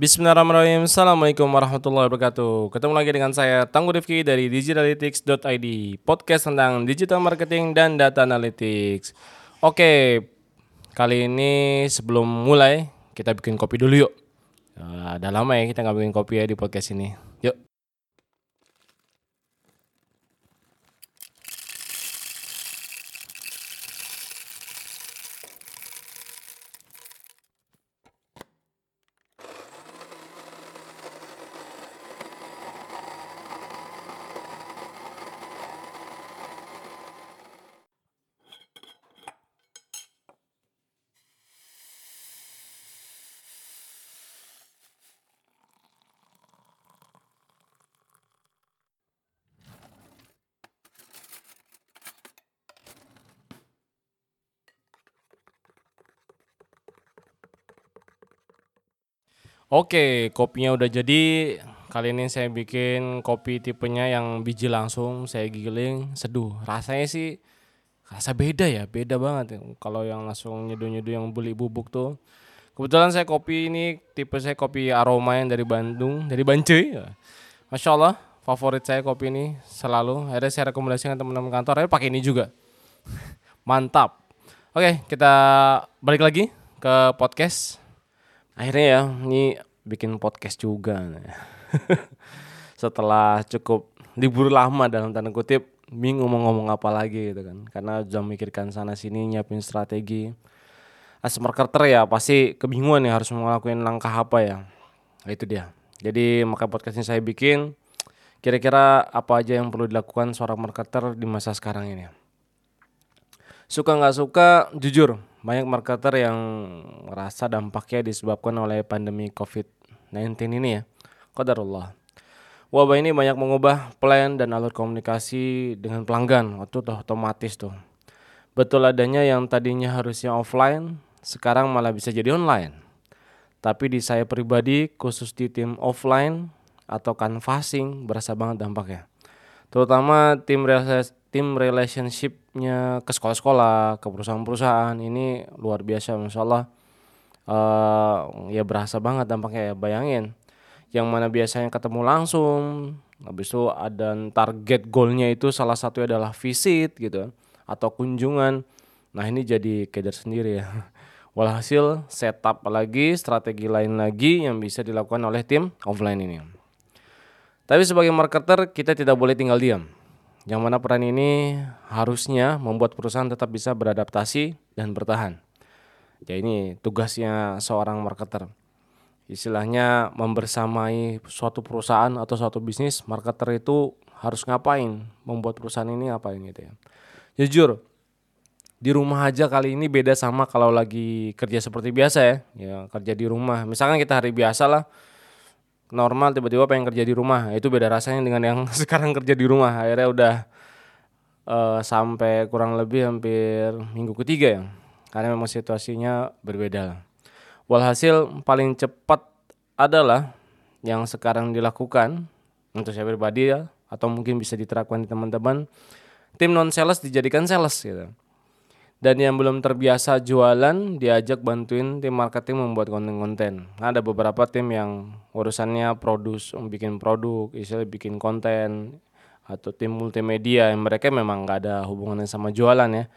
Bismillahirrahmanirrahim. Assalamualaikum warahmatullahi wabarakatuh. Ketemu lagi dengan saya Tangguh Rifki dari digitalytics.id Podcast tentang digital marketing dan data analytics. Oke Kali ini sebelum mulai Kita bikin kopi dulu yuk. Uh, Udah lama ya kita nggak bikin kopi ya di podcast ini. Yuk Oke, kopinya udah jadi. Kali ini saya bikin kopi tipenya yang biji langsung, saya giling, seduh. Rasanya sih rasa beda ya, beda banget. Kalau yang langsung nyeduh-nyeduh yang beli bubuk tuh. Kebetulan saya kopi ini tipe saya kopi aroma yang dari Bandung, dari Bancuy. Masya Allah, favorit saya kopi ini selalu. Akhirnya saya rekomendasikan teman-teman kantor, akhirnya pakai ini juga. Mantap. Oke, kita balik lagi ke podcast akhirnya ya ini bikin podcast juga. Setelah cukup libur lama dalam tanda kutip bingung mau ngomong apa lagi gitu kan. Karena udah mikirkan sana sini nyiapin strategi. As marketer ya pasti kebingungan ya harus ngelakuin langkah apa ya. Nah, itu dia. Jadi maka podcast ini saya bikin kira-kira apa aja yang perlu dilakukan seorang marketer di masa sekarang ini? Suka nggak suka jujur banyak marketer yang merasa dampaknya disebabkan oleh pandemi COVID-19 ini ya. Qadarullah. Wabah ini banyak mengubah plan dan alur komunikasi dengan pelanggan. Itu tuh otomatis tuh. Betul adanya yang tadinya harusnya offline, sekarang malah bisa jadi online. Tapi di saya pribadi, khusus di tim offline atau canvassing, berasa banget dampaknya. Terutama tim tim relationshipnya ke sekolah-sekolah, ke perusahaan-perusahaan. Ini luar biasa, masya Allah. Uh, ya berasa banget dampaknya ya bayangin. Yang mana biasanya ketemu langsung habis itu ada target goalnya itu salah satu adalah visit gitu atau kunjungan. Nah ini jadi keder sendiri ya. Walhasil setup lagi strategi lain lagi yang bisa dilakukan oleh tim offline ini. Tapi sebagai marketer kita tidak boleh tinggal diam yang mana peran ini harusnya membuat perusahaan tetap bisa beradaptasi dan bertahan. Ya ini tugasnya seorang marketer. Istilahnya membersamai suatu perusahaan atau suatu bisnis, marketer itu harus ngapain, membuat perusahaan ini ngapain gitu ya. Jujur, di rumah aja kali ini beda sama kalau lagi kerja seperti biasa ya. Ya kerja di rumah. Misalkan kita hari biasa lah, normal tiba-tiba pengen kerja di rumah. Itu beda rasanya dengan yang sekarang kerja di rumah. Akhirnya udah uh, sampai kurang lebih hampir minggu ketiga ya. Karena memang situasinya berbeda. Walhasil paling cepat adalah yang sekarang dilakukan untuk saya pribadi ya atau mungkin bisa diterapkan di teman-teman tim non sales dijadikan sales gitu dan yang belum terbiasa jualan diajak bantuin tim marketing membuat konten-konten. Ada beberapa tim yang urusannya produs, bikin produk, istilah bikin konten atau tim multimedia yang mereka memang nggak ada hubungannya sama jualan ya.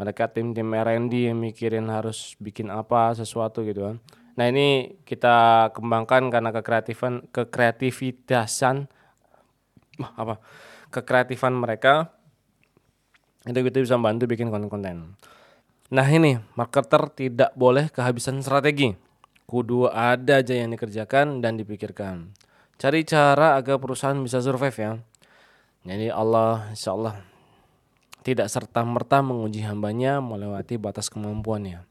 Mereka tim-tim R&D yang mikirin harus bikin apa sesuatu gitu kan. Nah ini kita kembangkan karena kekreatifan, kekreativitasan apa kekreatifan mereka itu kita bisa bantu bikin konten-konten. Nah ini marketer tidak boleh kehabisan strategi. Kudu ada aja yang dikerjakan dan dipikirkan. Cari cara agar perusahaan bisa survive ya. Jadi Allah insya Allah tidak serta-merta menguji hambanya melewati batas kemampuannya.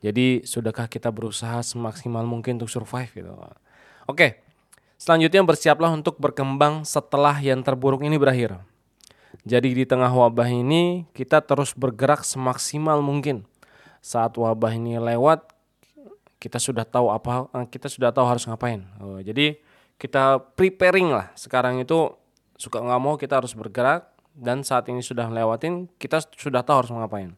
Jadi sudahkah kita berusaha semaksimal mungkin untuk survive gitu. Oke, selanjutnya bersiaplah untuk berkembang setelah yang terburuk ini berakhir. Jadi di tengah wabah ini kita terus bergerak semaksimal mungkin. Saat wabah ini lewat, kita sudah tahu apa eh, kita sudah tahu harus ngapain. Oh, jadi kita preparing lah. Sekarang itu suka nggak mau kita harus bergerak dan saat ini sudah lewatin kita sudah tahu harus ngapain.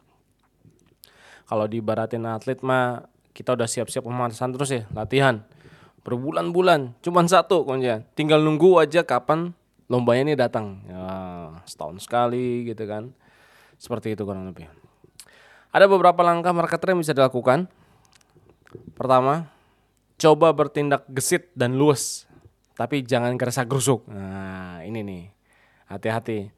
Kalau di baratin atlet mah kita udah siap-siap pemanasan terus ya latihan berbulan-bulan cuman satu kuncinya tinggal nunggu aja kapan lombanya ini datang. Ya setahun sekali gitu kan. Seperti itu kurang lebih. Ada beberapa langkah marketer yang bisa dilakukan. Pertama coba bertindak gesit dan luas. Tapi jangan kerasa gerusuk. Nah ini nih. Hati-hati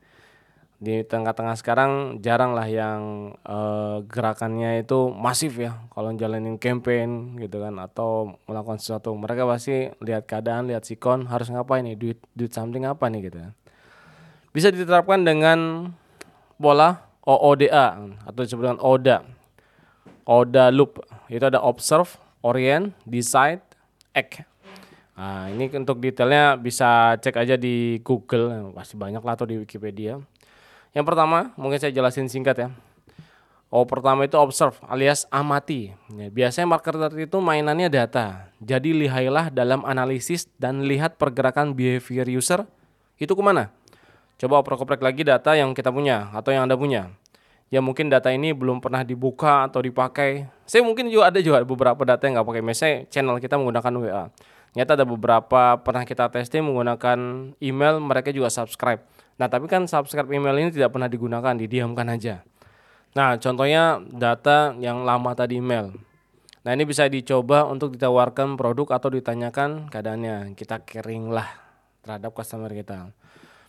di tengah-tengah sekarang jarang lah yang uh, gerakannya itu masif ya. Kalau jalanin campaign gitu kan atau melakukan sesuatu mereka pasti lihat keadaan lihat sikon harus ngapain nih? Duit duit something apa nih gitu kan. Bisa diterapkan dengan pola OODA atau disebut dengan ODA ODA loop. Itu ada observe orient decide act. Nah, ini untuk detailnya bisa cek aja di Google, pasti banyak lah atau di Wikipedia. Yang pertama, mungkin saya jelasin singkat ya. Oh, pertama itu observe alias amati. Ya, biasanya marketer itu mainannya data. Jadi lihailah dalam analisis dan lihat pergerakan behavior user itu ke mana. Coba oprek-oprek lagi data yang kita punya atau yang Anda punya. Ya mungkin data ini belum pernah dibuka atau dipakai. Saya mungkin juga ada juga beberapa data yang nggak pakai. Misalnya channel kita menggunakan WA. Nyata ada beberapa pernah kita testing menggunakan email, mereka juga subscribe. Nah, tapi kan subscribe email ini tidak pernah digunakan, didiamkan aja. Nah, contohnya data yang lama tadi email. Nah, ini bisa dicoba untuk ditawarkan produk atau ditanyakan keadaannya. Kita kering lah terhadap customer kita.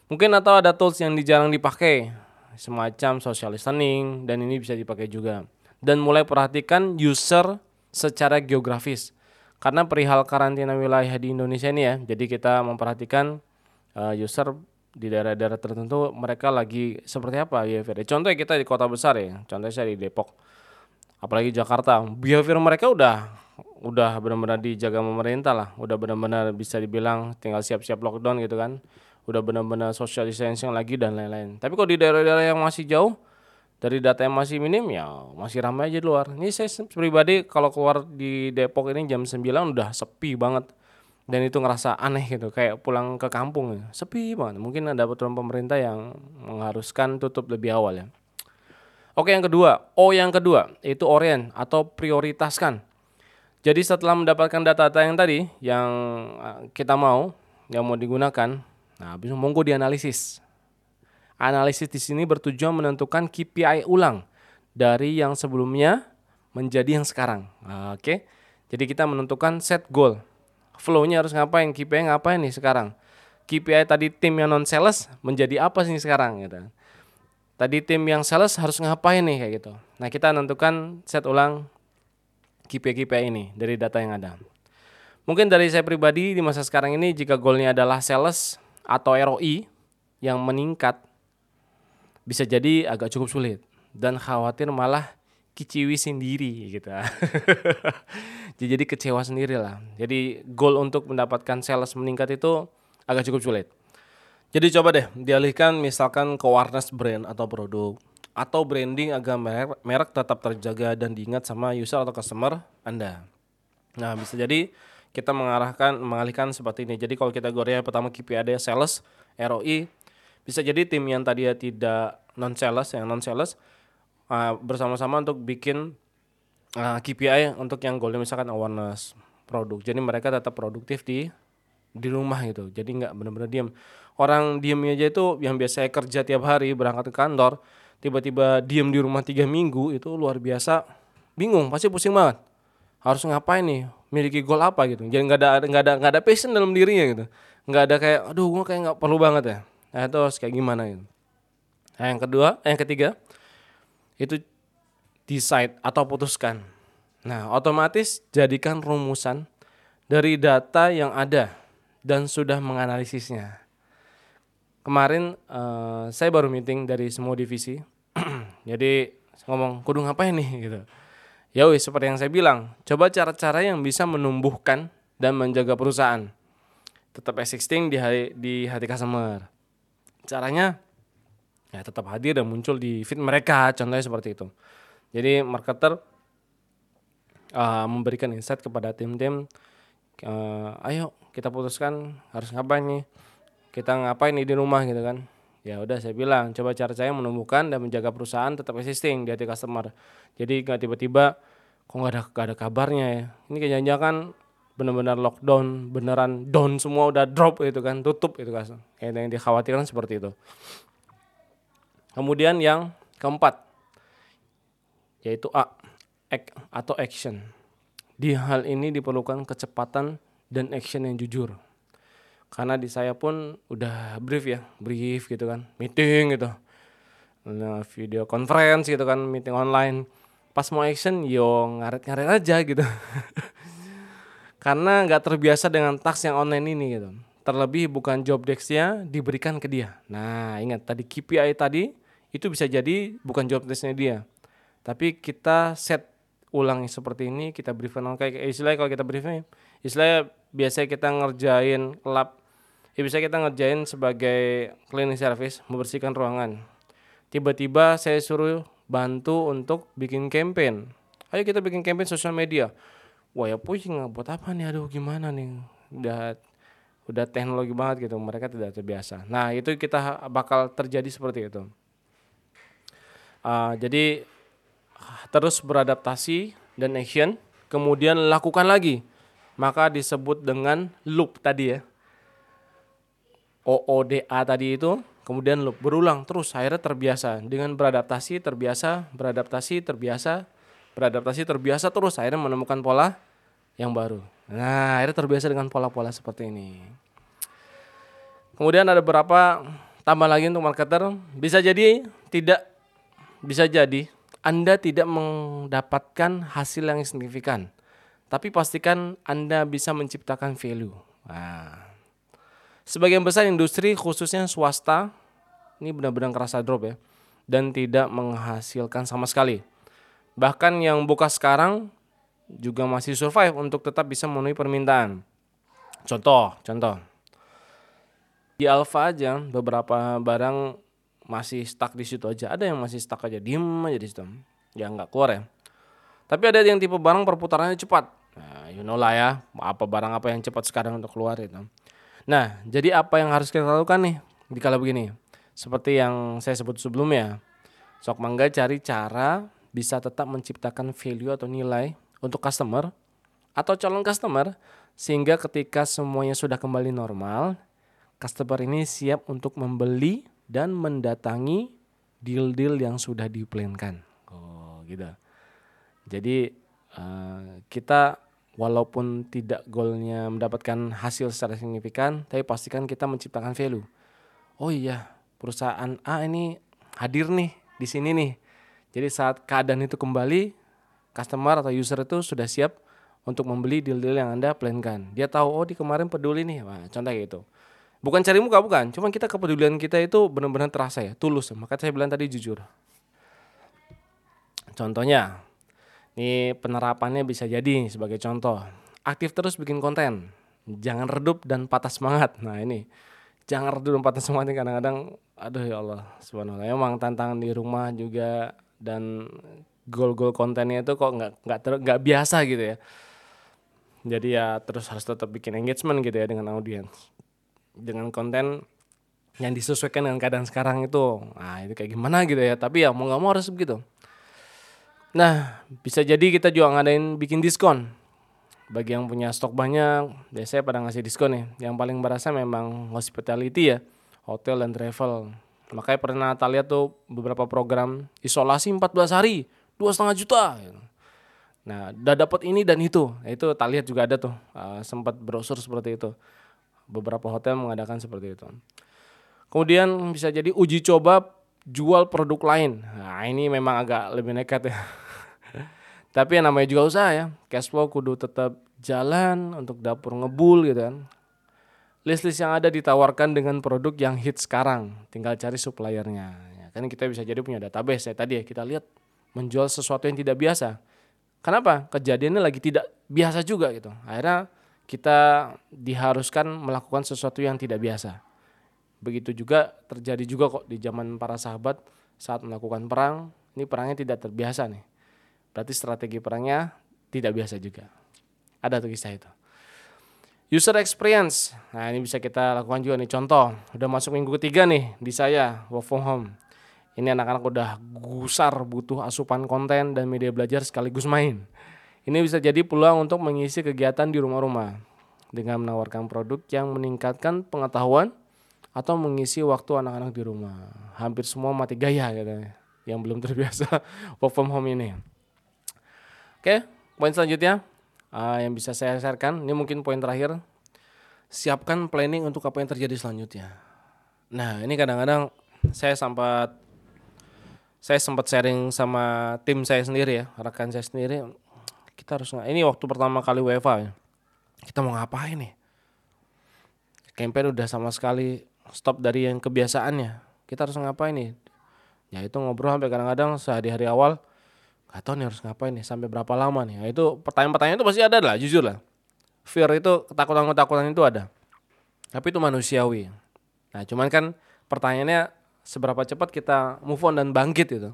Mungkin atau ada tools yang jarang dipakai, semacam social listening, dan ini bisa dipakai juga. Dan mulai perhatikan user secara geografis. Karena perihal karantina wilayah di Indonesia ini ya, jadi kita memperhatikan uh, user di daerah-daerah tertentu mereka lagi seperti apa behavior. Contohnya kita di kota besar ya, contohnya saya di Depok, apalagi Jakarta, behavior mereka udah udah benar-benar dijaga pemerintah lah, udah benar-benar bisa dibilang tinggal siap-siap lockdown gitu kan, udah benar-benar social distancing lagi dan lain-lain. Tapi kalau di daerah-daerah yang masih jauh dari data yang masih minim ya masih ramai aja di luar. Ini saya pribadi kalau keluar di Depok ini jam 9 udah sepi banget dan itu ngerasa aneh gitu kayak pulang ke kampung ya. sepi banget. Mungkin ada peraturan pemerintah yang mengharuskan tutup lebih awal ya. Oke yang kedua. O yang kedua itu orient atau prioritaskan. Jadi setelah mendapatkan data-data yang tadi yang eh, kita mau yang mau digunakan nah habis monggo dianalisis. Analisis di sini bertujuan menentukan KPI ulang dari yang sebelumnya menjadi yang sekarang. Oke. Jadi kita menentukan set goal flow-nya harus ngapain, KPI ngapain nih sekarang. KPI tadi tim yang non sales menjadi apa sih sekarang gitu. Tadi tim yang sales harus ngapain nih kayak gitu. Nah, kita menentukan set ulang KPI-KPI ini dari data yang ada. Mungkin dari saya pribadi di masa sekarang ini jika goalnya adalah sales atau ROI yang meningkat bisa jadi agak cukup sulit dan khawatir malah kiciwi sendiri gitu. jadi kecewa sendiri lah. Jadi goal untuk mendapatkan sales meningkat itu agak cukup sulit. Jadi coba deh dialihkan misalkan ke awareness brand atau produk atau branding agar merek, merek tetap terjaga dan diingat sama user atau customer Anda. Nah, bisa jadi kita mengarahkan mengalihkan seperti ini. Jadi kalau kita gore pertama KPI ada sales, ROI, bisa jadi tim yang tadi tidak non sales yang non sales uh, bersama-sama untuk bikin uh, ah, KPI untuk yang goalnya misalkan awareness produk. Jadi mereka tetap produktif di di rumah gitu. Jadi nggak benar-benar diam. Orang diamnya aja itu yang biasa kerja tiap hari berangkat ke kantor, tiba-tiba diam di rumah tiga minggu itu luar biasa bingung, pasti pusing banget. Harus ngapain nih? Miliki goal apa gitu. Jadi nggak ada nggak ada nggak ada passion dalam dirinya gitu. Nggak ada kayak, aduh gue kayak nggak perlu banget ya. Nah itu harus kayak gimana gitu. Nah, yang kedua, yang ketiga, itu decide atau putuskan. Nah, otomatis jadikan rumusan dari data yang ada dan sudah menganalisisnya. Kemarin uh, saya baru meeting dari semua divisi. Jadi ngomong kudu ngapain nih gitu. Ya wis seperti yang saya bilang, coba cara-cara yang bisa menumbuhkan dan menjaga perusahaan. Tetap existing di hati, di hati customer. Caranya ya tetap hadir dan muncul di feed mereka contohnya seperti itu. Jadi marketer uh, memberikan insight kepada tim-tim uh, ayo kita putuskan harus ngapain nih? Kita ngapain nih di rumah gitu kan. Ya udah saya bilang coba cara saya menumbuhkan dan menjaga perusahaan tetap existing di hati customer. Jadi nggak tiba-tiba kok nggak ada gak ada kabarnya ya? Ini kejadian kan benar-benar lockdown, beneran down semua udah drop gitu kan, tutup itu kan. Yang dikhawatirkan seperti itu. Kemudian yang keempat yaitu A, act atau action. Di hal ini diperlukan kecepatan dan action yang jujur. Karena di saya pun udah brief ya, brief gitu kan, meeting gitu. Nah, video conference gitu kan, meeting online. Pas mau action, yo ngaret-ngaret aja gitu. Karena nggak terbiasa dengan task yang online ini gitu. Terlebih bukan job desk-nya diberikan ke dia. Nah, ingat tadi KPI tadi itu bisa jadi bukan job desk-nya dia. Tapi kita set ulang seperti ini, kita briefing kayak istilahnya kalau kita briefing, istilahnya biasanya kita ngerjain lab, ya bisa kita ngerjain sebagai cleaning service, membersihkan ruangan. Tiba-tiba saya suruh bantu untuk bikin campaign. Ayo kita bikin campaign sosial media. Wah ya pusing buat apa nih? Aduh gimana nih? Udah udah teknologi banget gitu. Mereka tidak terbiasa. Nah itu kita bakal terjadi seperti itu. Uh, jadi terus beradaptasi dan action, kemudian lakukan lagi. Maka disebut dengan loop tadi ya. OODA tadi itu, kemudian loop berulang terus akhirnya terbiasa dengan beradaptasi, terbiasa, beradaptasi, terbiasa, beradaptasi, terbiasa terus akhirnya menemukan pola yang baru. Nah, akhirnya terbiasa dengan pola-pola seperti ini. Kemudian ada beberapa tambah lagi untuk marketer, bisa jadi tidak bisa jadi anda tidak mendapatkan hasil yang signifikan. Tapi pastikan Anda bisa menciptakan value. Nah, sebagian besar industri khususnya swasta ini benar-benar kerasa drop ya dan tidak menghasilkan sama sekali. Bahkan yang buka sekarang juga masih survive untuk tetap bisa memenuhi permintaan. Contoh, contoh. Di Alfa aja beberapa barang masih stuck di situ aja. Ada yang masih stuck aja diem aja di situ. Ya nggak keluar ya. Tapi ada yang tipe barang perputarannya cepat. Nah, you know lah ya apa barang apa yang cepat sekarang untuk keluar itu nah jadi apa yang harus kita lakukan nih di kala begini? Seperti yang saya sebut sebelumnya sok mangga cari cara bisa tetap menciptakan value atau nilai untuk customer atau calon customer sehingga ketika semuanya sudah kembali normal customer ini siap untuk membeli dan mendatangi deal-deal yang sudah diplankan. Oh, gitu. Jadi uh, kita walaupun tidak goalnya mendapatkan hasil secara signifikan, tapi pastikan kita menciptakan value. Oh iya, perusahaan A ini hadir nih di sini nih. Jadi saat keadaan itu kembali, customer atau user itu sudah siap untuk membeli deal-deal yang Anda plankan. Dia tahu oh di kemarin peduli nih. Wah, contoh kayak gitu. Bukan cari muka bukan, cuman kita kepedulian kita itu benar-benar terasa ya, tulus. Maka saya bilang tadi jujur. Contohnya, ini penerapannya bisa jadi sebagai contoh. Aktif terus bikin konten, jangan redup dan patah semangat. Nah ini, jangan redup dan patah semangat ini kadang-kadang, aduh ya Allah, subhanallah. Emang tantangan di rumah juga dan goal-goal kontennya itu kok nggak nggak nggak biasa gitu ya. Jadi ya terus harus tetap bikin engagement gitu ya dengan audiens dengan konten yang disesuaikan dengan keadaan sekarang itu. Nah itu kayak gimana gitu ya? Tapi ya mau nggak mau harus begitu. Nah bisa jadi kita juga ngadain bikin diskon. Bagi yang punya stok banyak biasanya pada ngasih diskon ya yang paling berasa memang hospitality ya hotel dan travel. Makanya pernah tak lihat tuh beberapa program isolasi 14 hari dua setengah juta. Nah udah dapat ini dan itu. Nah, itu tak lihat juga ada tuh uh, sempat brosur seperti itu beberapa hotel mengadakan seperti itu. Kemudian bisa jadi uji coba jual produk lain. Nah, ini memang agak lebih nekat ya. Tapi yang namanya juga usaha ya. Cash flow kudu tetap jalan untuk dapur ngebul gitu kan. List-list yang ada ditawarkan dengan produk yang hit sekarang. Tinggal cari suppliernya. Ya, kan kita bisa jadi punya database ya tadi ya. Kita lihat menjual sesuatu yang tidak biasa. Kenapa? Kejadiannya lagi tidak biasa juga gitu. Akhirnya kita diharuskan melakukan sesuatu yang tidak biasa. Begitu juga terjadi juga kok di zaman para sahabat saat melakukan perang, ini perangnya tidak terbiasa nih. Berarti strategi perangnya tidak biasa juga. Ada tuh kisah itu. User experience. Nah, ini bisa kita lakukan juga nih contoh. Udah masuk minggu ketiga nih di saya work from home. Ini anak-anak udah gusar butuh asupan konten dan media belajar sekaligus main. Ini bisa jadi peluang untuk mengisi kegiatan di rumah-rumah dengan menawarkan produk yang meningkatkan pengetahuan atau mengisi waktu anak-anak di rumah. Hampir semua mati gaya gitu yang belum terbiasa work from home ini. Oke, poin selanjutnya uh, yang bisa saya sharekan, ini mungkin poin terakhir. Siapkan planning untuk apa yang terjadi selanjutnya. Nah, ini kadang-kadang saya sempat saya sempat sharing sama tim saya sendiri ya, rekan saya sendiri. Kita harus ini waktu pertama kali WFA ya. Kita mau ngapain nih? Campaign udah sama sekali stop dari yang kebiasaannya. Kita harus ngapain nih? Ya itu ngobrol sampai kadang-kadang sehari-hari awal gak tau nih harus ngapain nih sampai berapa lama nih. Ya, itu pertanyaan-pertanyaan itu pasti ada lah, jujur lah. Fear itu ketakutan-ketakutan itu ada. Tapi itu manusiawi. Nah, cuman kan pertanyaannya seberapa cepat kita move on dan bangkit itu.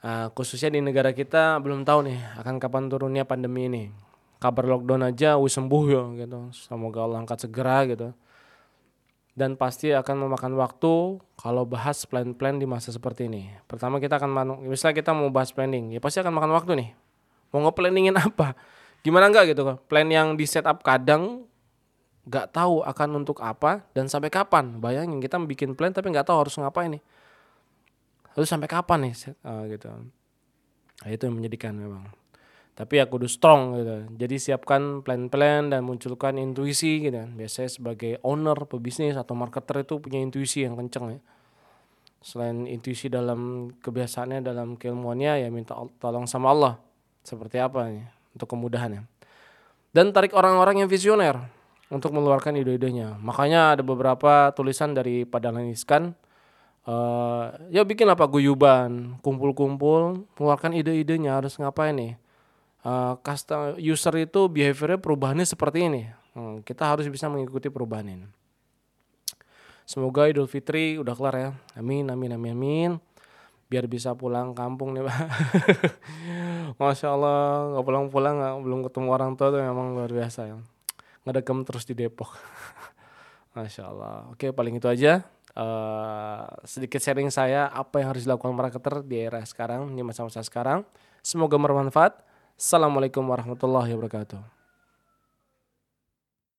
Uh, khususnya di negara kita belum tahu nih akan kapan turunnya pandemi ini. Kabar lockdown aja wis sembuh ya gitu. Semoga Allah angkat segera gitu dan pasti akan memakan waktu kalau bahas plan-plan di masa seperti ini. Pertama kita akan misalnya kita mau bahas planning, ya pasti akan makan waktu nih. Mau nge-planningin apa? Gimana enggak gitu Plan yang di setup kadang nggak tahu akan untuk apa dan sampai kapan. Bayangin kita bikin plan tapi nggak tahu harus ngapain nih. Lalu sampai kapan nih uh, gitu. Nah, itu yang menyedihkan memang tapi aku udah strong gitu. Jadi siapkan plan-plan dan munculkan intuisi gitu. Biasanya sebagai owner pebisnis atau marketer itu punya intuisi yang kenceng ya. Selain intuisi dalam kebiasaannya dalam keilmuannya ya minta tolong sama Allah. Seperti apa nih untuk kemudahannya. Dan tarik orang-orang yang visioner untuk mengeluarkan ide-idenya. Makanya ada beberapa tulisan dari Padang Iskan uh, ya bikin apa guyuban, kumpul-kumpul, mengeluarkan ide-idenya harus ngapain nih uh, custom user itu behaviornya perubahannya seperti ini. Hmm, kita harus bisa mengikuti perubahan ini. Semoga Idul Fitri udah kelar ya. Amin, amin, amin, amin. Biar bisa pulang kampung nih, Pak. Masya Allah, nggak pulang-pulang, nggak belum ketemu orang tua tuh memang luar biasa ya. Ngedegem terus di Depok. Masya Allah. Oke, paling itu aja. Uh, sedikit sharing saya apa yang harus dilakukan marketer di era sekarang, di masa-masa sekarang. Semoga bermanfaat. Assalamualaikum warahmatullahi wabarakatuh.